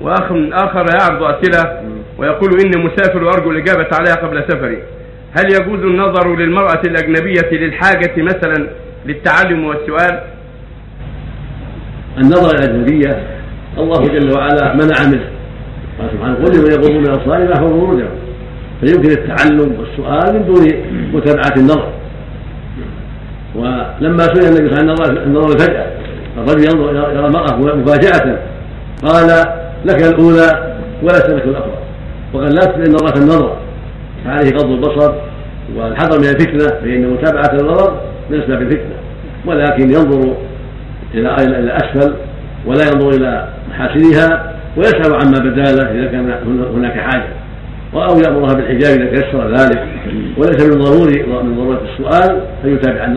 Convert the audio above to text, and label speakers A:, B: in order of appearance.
A: واخ آخر يعرض أسئلة ويقول إني مسافر وأرجو الإجابة عليها قبل سفري. هل يجوز النظر للمرأة الأجنبية للحاجة مثلا للتعلم والسؤال؟
B: النظر الأجنبية الله جل وعلا منع منه قال سبحانه قل لمن يغضوا من ابصارهم يحفظوا فروجهم فيمكن التعلم والسؤال من دون متابعة النظر. ولما سئل النبي صلى الله عليه وسلم النظر فجاه الرجل ينظر إلى المرأة مفاجأة. قال لك الأولى وليس لك الأخرى. وقد لا تسال النظر النظر. فعليه غض البصر والحذر من الفتنة فإن متابعة النظر من اسباب الفتنه ولكن ينظر إلى إلى أسفل ولا ينظر إلى محاسنها ويسأل عما بدا له إذا كان هناك حاجة. أو يأمرها بالحجاب إذا تيسر ذلك. وليس من ضروري من ضرورة السؤال فيتابع